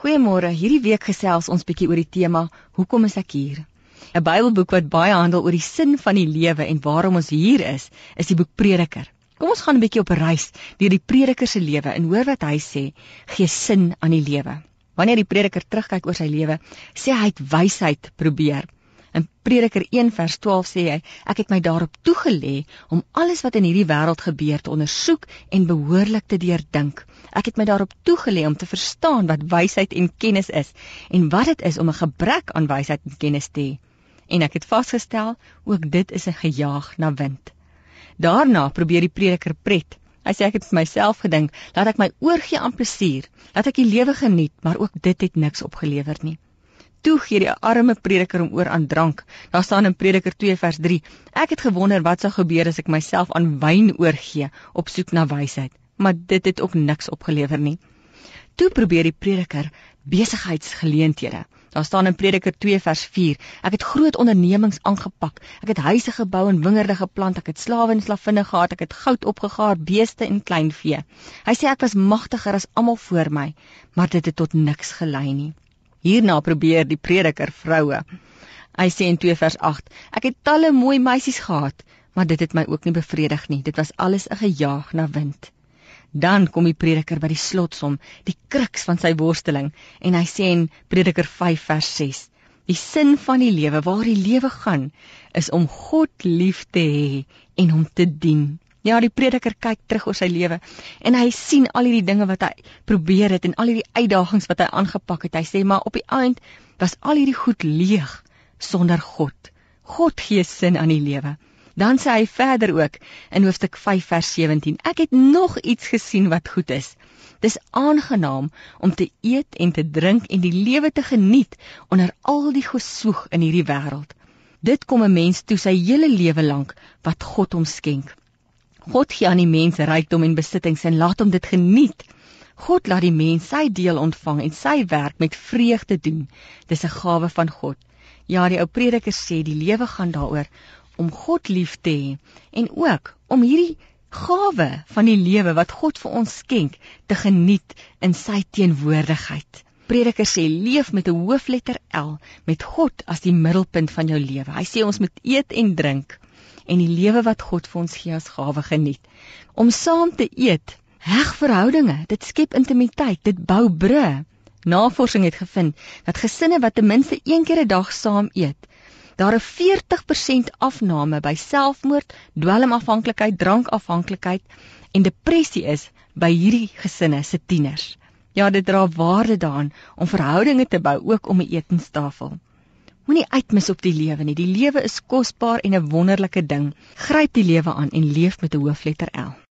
Goeiemôre. Hierdie week gesels ons bietjie oor die tema Hoekom is ek hier? 'n Bybelboek wat baie handel oor die sin van die lewe en waarom ons hier is, is die boek Prediker. Kom ons gaan 'n bietjie op 'n reis deur die prediker se lewe en hoor wat hy sê gee sin aan die lewe. Wanneer die prediker terugkyk oor sy lewe, sê hy het wysheid probeer. In Prediker 1 vers 12 sê hy: Ek het my daarop toegelê om alles wat in hierdie wêreld gebeur te ondersoek en behoorlik te deurdink. Ek het my daarop toegelê om te verstaan wat wysheid en kennis is en wat dit is om 'n gebrek aan wysheid en kennis te hê. En ek het vasgestel ook dit is 'n gejaag na wind. Daarna probeer die prediker pret. Hy sê ek het vir myself gedink, laat ek my oorgee aan plesier, laat ek die lewe geniet, maar ook dit het niks opgelewer nie toe gee die arme prediker hom oor aan drank. Daar staan in Prediker 2 vers 3: Ek het gewonder wat sou gebeur as ek myself aan wyn oorgee op soek na wysheid, maar dit het ook niks opgelewer nie. Toe probeer die prediker besigheidsgeleenthede. Daar staan in Prediker 2 vers 4: Ek het groot ondernemings aangepak. Ek het huise gebou en wingerde geplant. Ek het slawe en slavinne gehad. Ek het goud opgegaar, beeste en kleinvee. Hy sê ek was magtiger as almal voor my, maar dit het tot niks gelei nie. Hierna probeer die prediker vroue. Hy sê in 2 vers 8: Ek het talle mooi meisies gehad, maar dit het my ook nie bevredig nie. Dit was alles 'n gejaag na wind. Dan kom die prediker by die slotsom, die kruks van sy worsteling, en hy sê in Prediker 5 vers 6: Die sin van die lewe, waar die lewe gaan, is om God lief te hê en hom te dien. Ja, die prediker kyk terug oor sy lewe en hy sien al hierdie dinge wat hy probeer het en al hierdie uitdagings wat hy aangepak het. Hy sê maar op die eind was al hierdie goed leeg sonder God. God gee sin aan die lewe. Dan sê hy verder ook in hoofstuk 5 vers 17: Ek het nog iets gesien wat goed is. Dis aangenaam om te eet en te drink en die lewe te geniet onder al die gesoeg in hierdie wêreld. Dit kom 'n mens toe sy hele lewe lank wat God hom skenk. God gee aan die mens rykdom en besittings en laat hom dit geniet. God laat die mens sy deel ontvang en sy werk met vreugde doen. Dis 'n gawe van God. Ja, die ou prediker sê die lewe gaan daaroor om God lief te hê en ook om hierdie gawe van die lewe wat God vir ons skenk te geniet in sy teenwoordigheid. Prediker sê leef met 'n hoofletter L met God as die middelpunt van jou lewe. Hy sê ons moet eet en drink en die lewe wat God vir ons gee as gawe geniet. Om saam te eet, heg verhoudinge, dit skep intimiteit, dit bou bru. Navorsing het gevind dat gesinne wat ten minste een keer 'n dag saam eet, daar 'n 40% afname by selfmoord, dwelmafhanklikheid, drankafhanklikheid en depressie is by hierdie gesinne se tieners. Ja, dit dra waarde daaraan om verhoudinge te bou ook om 'n etenstafel. Moenie uitmis op die lewe nie. Die lewe is kosbaar en 'n wonderlike ding. Gryp die lewe aan en leef met 'n hoofletter L.